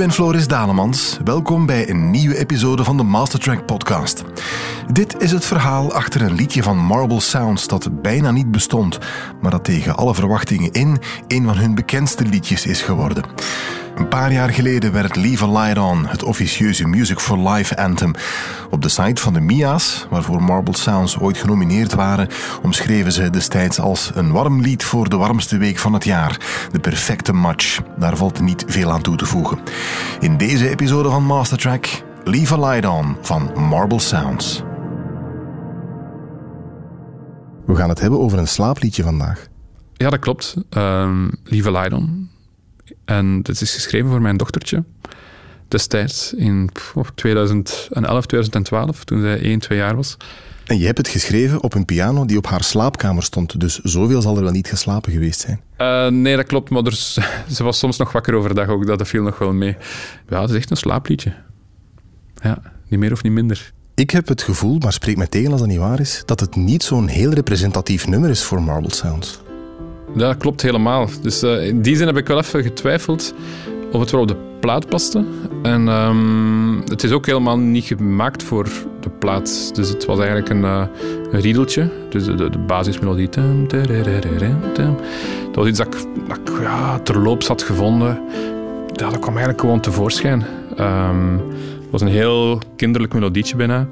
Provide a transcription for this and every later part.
ben Floris Dalemans. Welkom bij een nieuwe episode van de Mastertrack podcast. Dit is het verhaal achter een liedje van Marble Sounds dat bijna niet bestond, maar dat tegen alle verwachtingen in een van hun bekendste liedjes is geworden. Een paar jaar geleden werd Leave a Light On het officieuze Music for Life anthem. Op de site van de Mia's, waarvoor Marble Sounds ooit genomineerd waren, omschreven ze destijds als een warm lied voor de warmste week van het jaar. De perfecte match. Daar valt niet veel aan toe te voegen. In deze episode van Mastertrack, Leave a Light On van Marble Sounds. We gaan het hebben over een slaapliedje vandaag. Ja, dat klopt. Um, Leave a Light On en dit is geschreven voor mijn dochtertje. Destijds in 2011, 2012, toen zij 1, 2 jaar was. En je hebt het geschreven op een piano die op haar slaapkamer stond. Dus zoveel zal er wel niet geslapen geweest zijn. Uh, nee, dat klopt. Maar er, ze was soms nog wakker overdag ook. Dat viel nog wel mee. Ja, het is echt een slaapliedje. Ja, niet meer of niet minder. Ik heb het gevoel, maar spreek mij tegen als dat niet waar is, dat het niet zo'n heel representatief nummer is voor Marble Sounds. Dat klopt helemaal. Dus uh, in die zin heb ik wel even getwijfeld of het wel op de plaat paste. En um, het is ook helemaal niet gemaakt voor de plaat. Dus het was eigenlijk een, uh, een riedeltje. Dus de, basismelodie. Dat was iets dat ik, ja, terloops had gevonden. dat kwam eigenlijk gewoon tevoorschijn. Um, het was een heel kinderlijk melodietje bijna.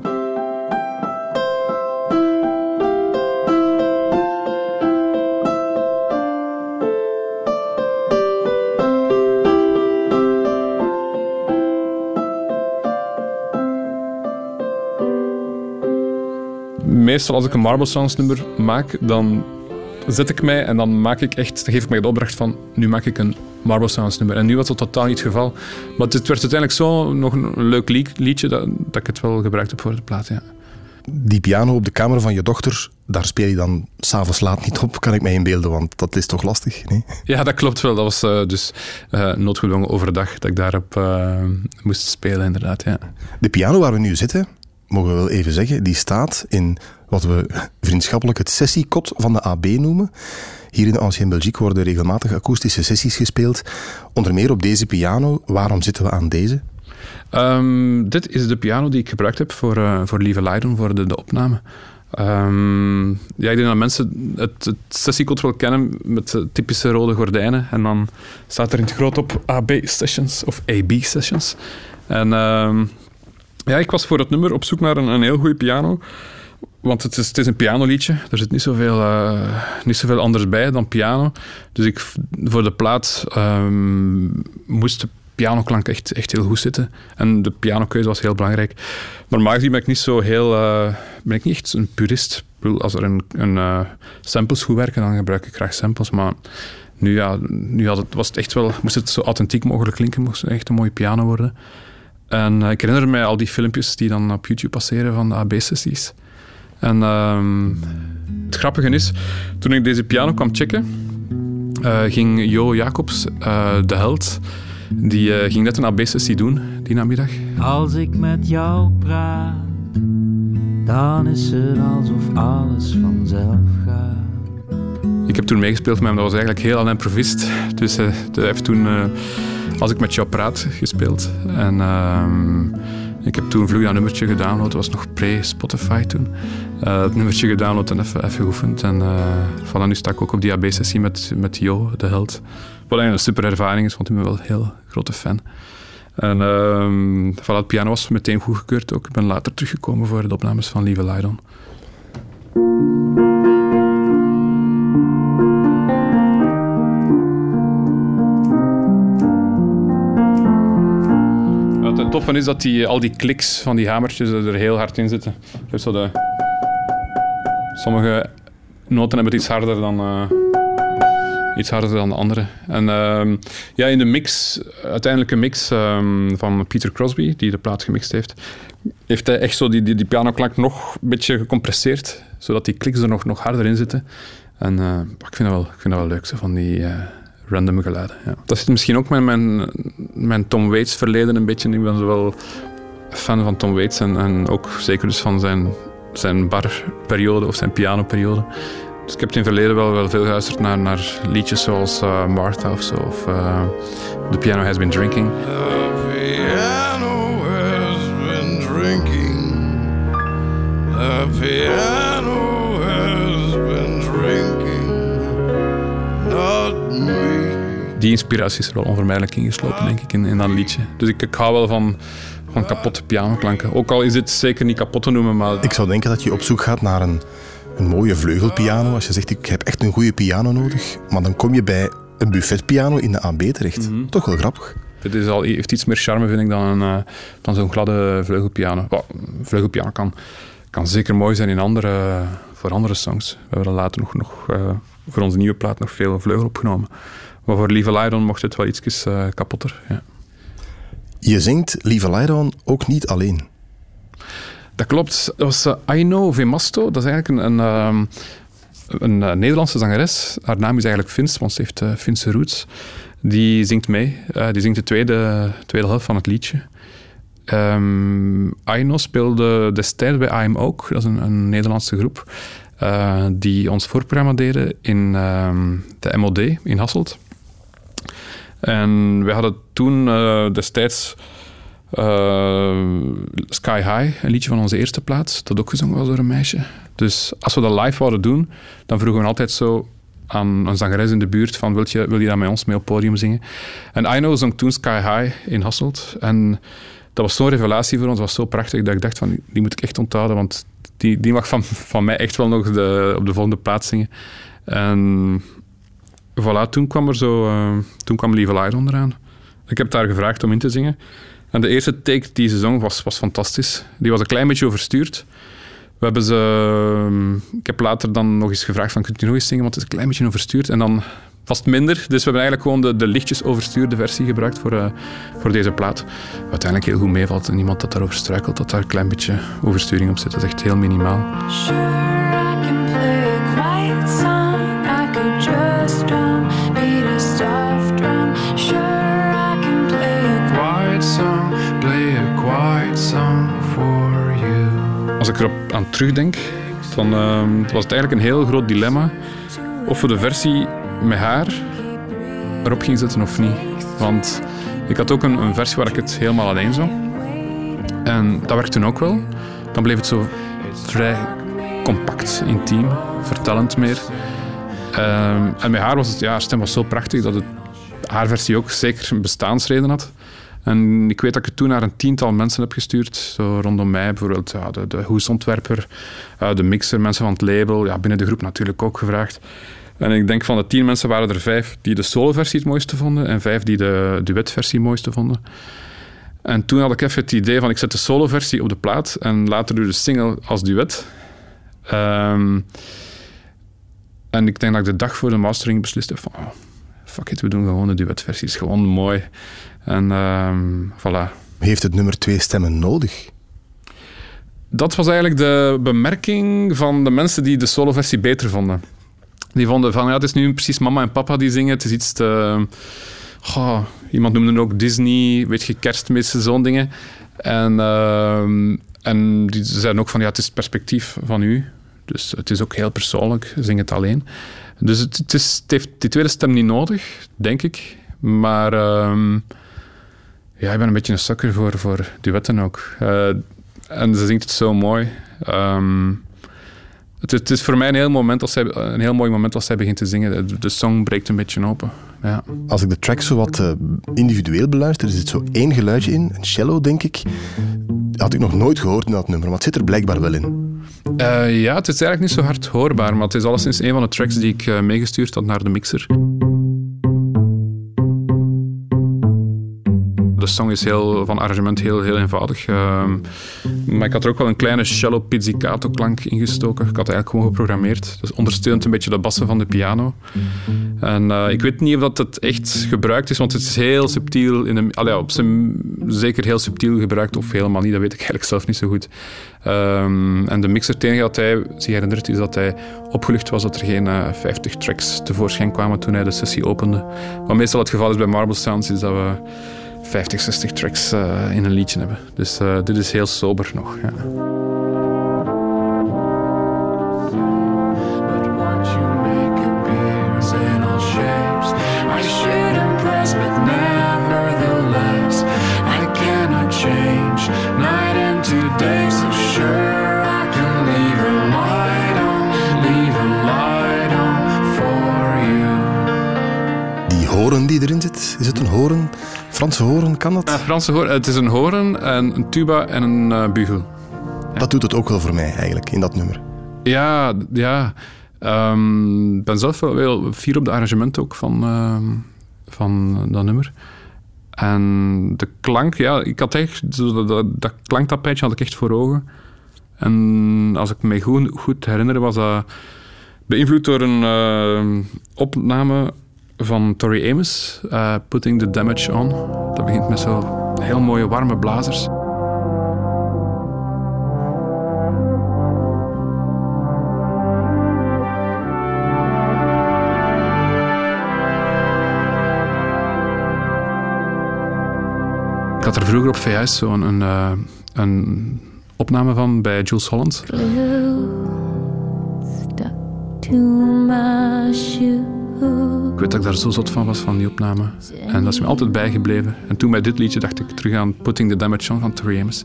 Meestal als ik een Marble Sounds nummer maak, dan zet ik mij en dan maak ik echt, dan geef ik mij de opdracht van, nu maak ik een Marble Sounds nummer. En nu was dat totaal niet het geval. Maar het werd uiteindelijk zo nog een leuk liedje dat, dat ik het wel gebruikt heb voor de plaat, ja. Die piano op de kamer van je dochter, daar speel je dan s'avonds laat niet op, kan ik mij inbeelden, want dat is toch lastig? Nee? Ja, dat klopt wel. Dat was uh, dus uh, noodgedwongen overdag dat ik daarop uh, moest spelen, inderdaad. Ja. De piano waar we nu zitten, mogen we wel even zeggen, die staat in wat we vriendschappelijk het sessiekot van de AB noemen. Hier in Ancien Belgique worden regelmatig akoestische sessies gespeeld. Onder meer op deze piano. Waarom zitten we aan deze? Um, dit is de piano die ik gebruikt heb voor, uh, voor Lieve Leiden, voor de, de opname. Um, ja, ik denk dat mensen het, het sessiekot wel kennen met typische rode gordijnen. En dan staat er in het groot op AB Sessions of AB Sessions. En um, ja, ik was voor het nummer op zoek naar een, een heel goede piano. Want het is, het is een pianoliedje. Er zit niet zoveel, uh, niet zoveel anders bij dan piano. Dus ik, voor de plaat um, moest de pianoklank echt, echt heel goed zitten. En de pianokeuze was heel belangrijk. Normaal gezien ben ik niet zo heel... Uh, ben ik niet echt een purist. Als er een, een uh, samples goed werken, dan gebruik ik graag samples. Maar nu, ja, nu had het, was het echt wel... Moest het zo authentiek mogelijk klinken. Moest het echt een mooie piano worden. En ik herinner me al die filmpjes die dan op YouTube passeren van de AB-sessies. En um, het grappige is, toen ik deze piano kwam checken, uh, ging Jo Jacobs, uh, de held, die uh, ging net een AB-sessie doen die namiddag. Als ik met jou praat, dan is het alsof alles vanzelf gaat. Ik heb toen meegespeeld met hem, dat was eigenlijk heel aan improvist. Dus hij heeft toen Als ik met jou praat gespeeld. En ehm, ik heb toen vloeiend een nummertje gedownload, dat was nog pre-Spotify toen. Uh, het nummertje gedownload en even, even geoefend. En uh, voilà, nu sta ik ook op die AB-sessie met, met Jo, de held. Wat eigenlijk een super ervaring is, want ik ben wel een heel grote fan. En uh, voilà, het piano was meteen goedgekeurd ook. Ik ben later teruggekomen voor de opnames van Lieve Lydon. Het toffe is dat die, al die kliks van die hamertjes er heel hard in zitten. Heb zo de... Sommige noten hebben het iets harder dan, uh, iets harder dan de andere. En uh, ja, in de mix, uiteindelijke mix um, van Peter Crosby, die de plaat gemixt heeft, heeft hij echt zo die, die, die pianoklank nog een beetje gecompresseerd, zodat die kliks er nog, nog harder in zitten. En uh, ik, vind dat wel, ik vind dat wel leuk, zo van die random geluiden. Ja. Dat zit misschien ook met mijn, mijn Tom Waits verleden een beetje. Ik ben wel fan van Tom Waits en, en ook zeker dus van zijn, zijn barperiode of zijn pianoperiode. Dus ik heb in het verleden wel, wel veel geluisterd naar, naar liedjes zoals uh, Martha of zo, of uh, The Piano Has Been Drinking. Uh, piano has been drinking. The piano has been drinking. Not me. Die inspiratie is er wel onvermijdelijk ingeslopen, denk ik, in, in dat liedje. Dus ik, ik hou wel van, van kapotte pianoklanken. Ook al is dit zeker niet kapot te noemen, maar Ik zou denken dat je op zoek gaat naar een, een mooie vleugelpiano. Als je zegt, ik heb echt een goede piano nodig. Maar dan kom je bij een buffetpiano in de AB terecht. Toch wel grappig. dit is al, heeft iets meer charme, vind ik, dan, een, eh, dan zo'n gladde vleugelpiano. Wel, een vleugelpiano kan, kan zeker mooi zijn in andere, voor andere songs. We hebben er later nog, nog eh, voor onze nieuwe plaat nog veel vleugel opgenomen. Maar voor Lieve Lydon mocht het wel iets eh, kapotter. Ja. Je zingt Lieve Lyron ook niet alleen. Dat klopt. Dat was eh, Aino Vemasto. Dat is eigenlijk een, een, ehm, een eh, Nederlandse zangeres. Haar naam is eigenlijk Fins, want ze heeft eh, Finse roots. Die zingt mee. Eh, die zingt de tweede, tweede helft van het liedje. Ehm Aino speelde destijds bij AM ook. Dat is een, een Nederlandse groep. eh, die ons voorprogramma deden in ehm, de MOD in Hasselt. En we hadden toen eh, destijds eh, Sky High, een liedje van onze eerste plaats, dat ook gezongen was door een meisje. Dus als we dat live wouden doen, dan vroegen we altijd zo aan een zangeres in de buurt van wil je, wil je dat met ons mee op podium zingen? En Aino zong toen Sky High in Hasselt. En dat was zo'n revelatie voor ons, was zo prachtig, dat ik dacht van, die moet ik echt onthouden, want die, die mag van, van mij echt wel nog de, op de volgende plaats zingen. En voilà, toen kwam er zo, eh, toen kwam Lieve Light onderaan. Ik heb haar gevraagd om in te zingen. En de eerste take die ze zong was, was fantastisch. Die was een klein beetje overstuurd. We hebben ze, ehm, ik heb later dan nog eens gevraagd van, kunt u nog eens zingen, want het is een klein beetje overstuurd. En dan was het minder. Dus we hebben eigenlijk gewoon de, de lichtjes overstuurde versie gebruikt voor, eh, voor deze plaat. Uiteindelijk heel goed meevalt. En niemand dat daarover struikelt, dat daar een klein beetje oversturing op zit. Dat is echt heel minimaal. Als ik erop aan terugdenk, dan ehm, was het eigenlijk een heel groot dilemma of we de versie met haar erop gingen zetten of niet. Want ik had ook een, een versie waar ik het helemaal alleen zong. En dat werkte toen ook wel. Dan bleef het zo vrij compact, intiem, vertellend meer. Ehm, en met haar was het, ja, haar stem was zo prachtig dat het, haar versie ook zeker een bestaansreden had. En ik weet dat ik het toen naar een tiental mensen heb gestuurd, zo rondom mij. Bijvoorbeeld ja, de, de hoesontwerper, eh, de mixer, mensen van het label. Ja, binnen de groep natuurlijk ook gevraagd. En ik denk van de tien mensen waren er vijf die de soloversie het mooiste vonden en vijf die de duetversie het mooiste vonden. En toen had ik even het idee van ik zet de soloversie op de plaat en later doe de single als duet. Ehm, en ik denk dat ik de dag voor de mastering besliste van oh, fuck it, we doen gewoon de duetversie. is gewoon mooi. En ehm, voilà. Heeft het nummer twee stemmen nodig? Dat was eigenlijk de bemerking van de mensen die de soloversie beter vonden. Die vonden van, ja, het is nu precies mama en papa die zingen. Het is iets te... Goh, iemand noemde het ook Disney, weet je, kerstmissen, zo'n dingen. En, ehm, en die zeiden ook van, ja, het is het perspectief van u. Dus het is ook heel persoonlijk, zing het alleen. Dus het, het, is, het heeft die tweede stem niet nodig, denk ik. Maar ehm, ja, ik ben een beetje een sukker voor, voor duetten ook. Eh, en ze zingt het zo mooi. Ehm, het, is- het is voor mij een heel, moment als zij, een heel mooi moment als zij begint te zingen. De, de song breekt een beetje open. Ja. Als ik de track zo wat eh, individueel beluister, er zit zo één geluidje in, een cello denk ik. Had ik nog nooit gehoord in dat nummer, maar het zit er blijkbaar wel in. Eh, ja, het is eigenlijk niet zo hard hoorbaar, maar het is alleszins een van de tracks die ik meegestuurd had naar de mixer. Song is heel, van arrangement heel, heel eenvoudig. ehm, maar ik had er ook wel een kleine cello pizzicato klank ingestoken. Ik had eigenlijk gewoon geprogrammeerd. Dus ondersteunt een beetje de bassen van de piano. En eh, ik weet niet of dat het echt gebruikt is, want het is heel subtiel. In de, allee, op zijn, zeker heel subtiel gebruikt, of helemaal niet. Dat weet ik eigenlijk zelf niet zo goed. Ehm, en de mixer, het enige dat hij zich herinnert, is dat hij opgelucht was dat er geen eh, 50 tracks tevoorschijn kwamen toen hij de sessie opende. Wat meestal het geval is bij Marble Sounds, is dat we 50, 60 tracks eh, in een liedje hebben. Dus eh, dit is heel sober nog. Ja. Die horen die erin zit, is het een horen? Franse horen, kan dat? Ja, Franse hoorn. Het is een hoorn, en een tuba en een eh, bugel. Dat doet het ook wel voor mij eigenlijk, in dat nummer. Ja, ja. Ehm, Ik ben zelf wel, wel fier op de arrangement ook van, ehm, van dat nummer. En de klank, ja, ik had echt, dat, dat, dat klanktapijtje had ik echt voor ogen. En als ik me goed, goed herinner, was dat beïnvloed door een ehm, opname van Tori Amos, eh, Putting the Damage On. Dat begint met zo heel mooie warme blazers. Ik had er vroeger op VS zo'n een, eh, een opname van bij Jules Holland. Ik weet dat ik daar zo zot van was, van die opname. En dat is me altijd bijgebleven. En toen bij dit liedje dacht ik terug aan Putting the Damage On van Tori Amos.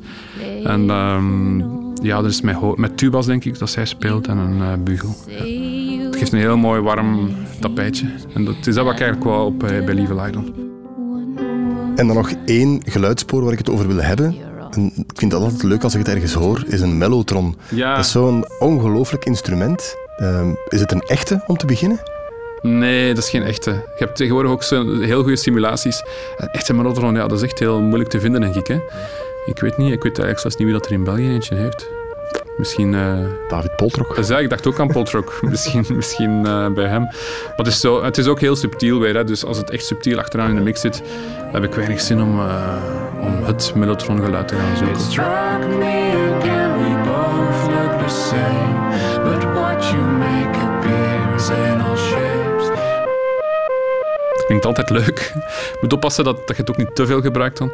En ehm, ja, er is met, met tubas, denk ik, dat zij speelt en een eh, bugel. Ja. Het geeft een heel mooi warm tapijtje. En dat is dat wat ik eigenlijk wou op eh, bij Lieve Lydon. En dan nog één geluidsspoor waar ik het over wil hebben. En ik vind dat altijd leuk als ik het ergens hoor, is een mellotron. Ja. Dat is zo'n ongelooflijk instrument. Ehm, is het een echte om te beginnen? Nee, dat is geen echte. Je hebt tegenwoordig ook zo heel goede simulaties. Een echte monotron, ja, dat is echt heel moeilijk te vinden, denk ik. Hè. Ik weet niet, ik weet eigenlijk zelfs niet wie dat er in België eentje heeft. Misschien... eh, David Poltrok. Dus ja, ik dacht ook aan Poltrock. misschien misschien eh, bij hem. Maar het is, zo, het is ook heel subtiel weer. Hè. Dus als het echt subtiel achteraan in de mix zit, heb ik weinig zin om, eh, om het mellotron geluid te gaan zoeken. Altijd leuk. Je moet oppassen dat, dat je het ook niet te veel gebruikt dan.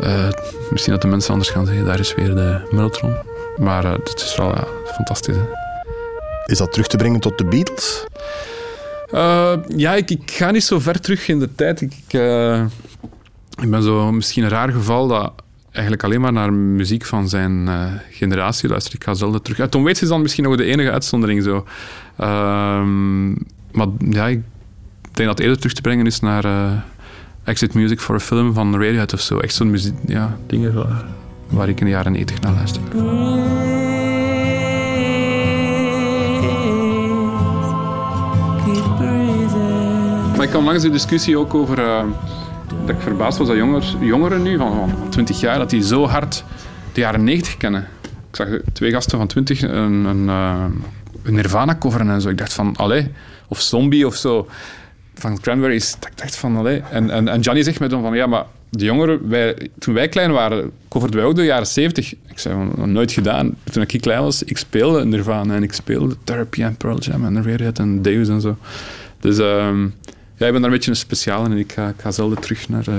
Eh, misschien dat de mensen anders gaan zeggen, daar is weer de mellotron. Maar eh, het is wel ja, fantastisch. Hè. Is dat terug te brengen tot de Beatles? Eh, ja, ik, ik ga niet zo ver terug in de tijd. Ik, ik, ik ben zo misschien een raar geval dat eigenlijk alleen maar naar muziek van zijn generatie luistert. Ik ga zelden terug. Uh, Tom Waits is dan misschien nog de enige uitzondering zo. Ehm, maar ja, ik denk dat eerder terug te brengen is naar eh, Exit Music for a Film van Radiohead of zo. Echt zo'n muziek, ja, dingen waar, waar ik in de jaren 90 naar luister. Maar ik kwam langs de discussie ook over eh, dat ik verbaasd was dat jonger, jongeren nu van, van 20 jaar, dat die zo hard de jaren 90 kennen. Ik zag twee gasten van 20 een, een, eh, een Nirvana coveren en zo. Ik dacht van, allee, of Zombie of zo. Van Cranberries. Dat ik dacht van, allee. En, en, en Johnny zegt me dan van, ja, maar de jongeren, wij, toen wij klein waren, coverden wij ook de jaren 70. Ik zei van, nooit gedaan. Toen ik klein was, ik speelde Nirvana en ik speelde Therapy en Pearl Jam en Radiohead en Deus en zo. Dus ehm, ja, ik ben daar een beetje een speciaal in en ik ga, ik ga zelden terug naar, eh,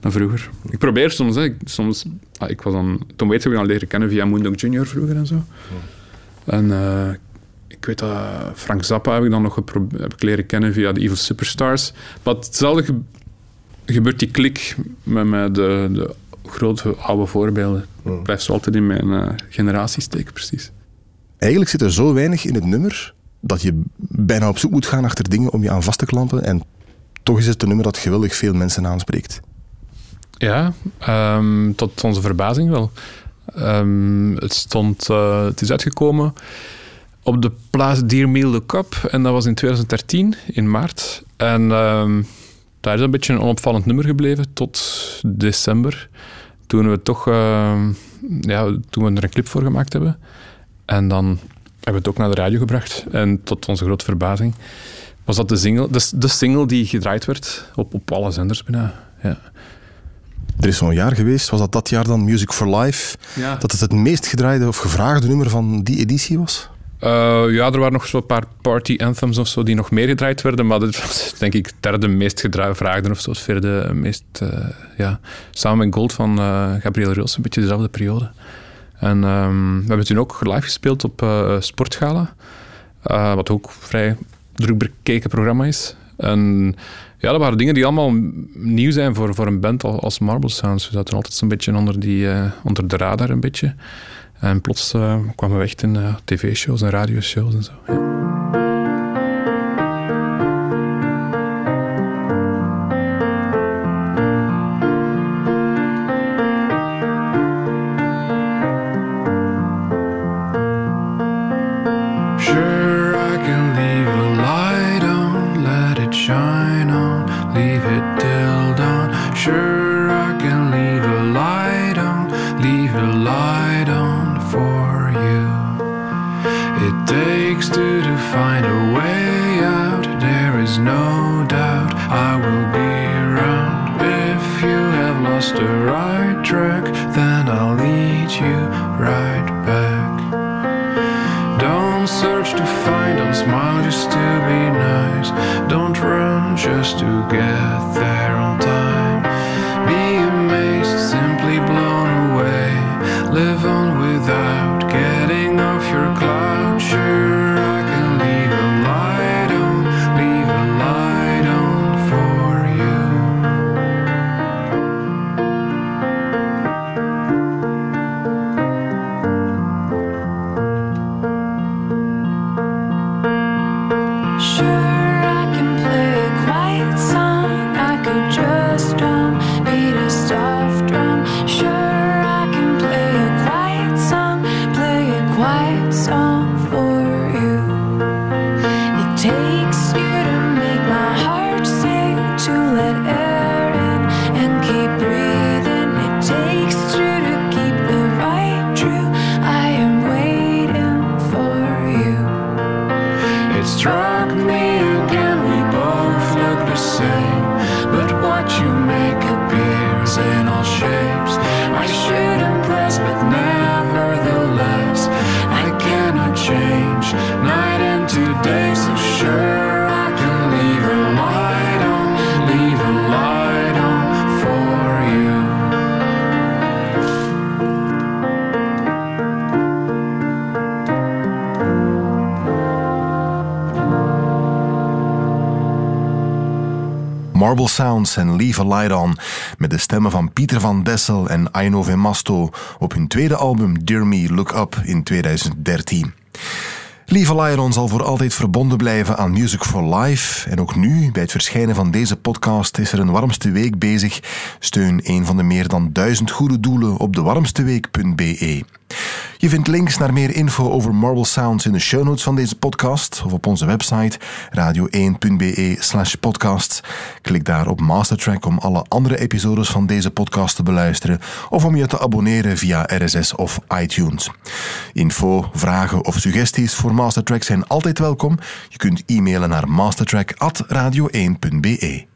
naar vroeger. Ik probeer soms, hè, ik, soms ah, ik was dan, Tom Waits heb ik leren kennen via Moondog Junior vroeger en zo. En eh, ik weet dat Frank Zappa heb ik dan nog heb ik leren kennen via de Evil Superstars. Maar hetzelfde ge- gebeurt die klik met, met de, de grote oude voorbeelden. Het blijft zo altijd in mijn eh, generatie steken, precies. Eigenlijk zit er zo weinig in het nummer dat je bijna op zoek moet gaan achter dingen om je aan vast te klampen. En toch is het een nummer dat geweldig veel mensen aanspreekt. Ja, ehm, tot onze verbazing wel. Ehm, het, stond, eh, het is uitgekomen op de plaats Dear Me Look Up. En dat was in 2013, in maart. En ehm, daar is een beetje een onopvallend nummer gebleven tot december. Toen we toch ehm, ja, toen we er een clip voor gemaakt hebben. En dan hebben we het ook naar de radio gebracht. En tot onze grote verbazing was dat de single, de, de single die gedraaid werd op, op alle zenders bijna. Ja. Er is zo'n jaar geweest, was dat dat jaar dan Music for Life, Ja. dat het het meest gedraaide of gevraagde nummer van die editie was? Eh, ja, er waren nog zo'n paar party anthems of zo die nog meer gedraaid werden, maar dit was denk ik derde meest gevraagde of zo, het vierde meest, eh, ja, samen met Gold van eh Gabriel Roos, een beetje dezelfde periode. En ehm, we hebben toen ook live gespeeld op Sportgala, wat ook vrij druk bekeken programma is. En ja, dat waren dingen die allemaal nieuw zijn voor, voor een band al- als Marble Sounds. We zaten altijd zo'n beetje onder, die, onder de radar een beetje. En plots uh, kwamen we echt in uh, tv-shows en radioshows en zo. Ja. Sure, I can leave a light on, let it shine. Get there on time. Be amazed, simply blown away. Live on Sounds en Leave a Light On met de stemmen van Pieter van Dessel en Aino Vemasto op hun tweede album Dear Me Look Up in 2013. Leave a Light On zal voor altijd verbonden blijven aan Music for Life. En ook nu, bij het verschijnen van deze podcast, is er een warmste week bezig. Steun een van de meer dan duizend goede doelen op dewarmsteweek.be. Je vindt links naar meer info over Marble Sounds in de show notes van deze podcast of op onze website radio1.be slash podcasts. Klik daar op Mastertrack om alle andere episodes van deze podcast te beluisteren of om je te abonneren via RSS of iTunes. Info, vragen of suggesties voor Mastertrack zijn altijd welkom. Je kunt e-mailen naar mastertrack.radio1.be.